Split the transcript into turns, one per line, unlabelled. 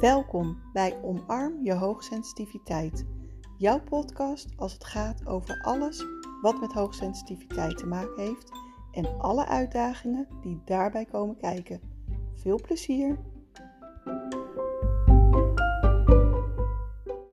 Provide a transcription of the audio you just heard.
Welkom bij Omarm je hoogsensitiviteit. Jouw podcast als het gaat over alles wat met hoogsensitiviteit te maken heeft en alle uitdagingen die daarbij komen kijken. Veel plezier!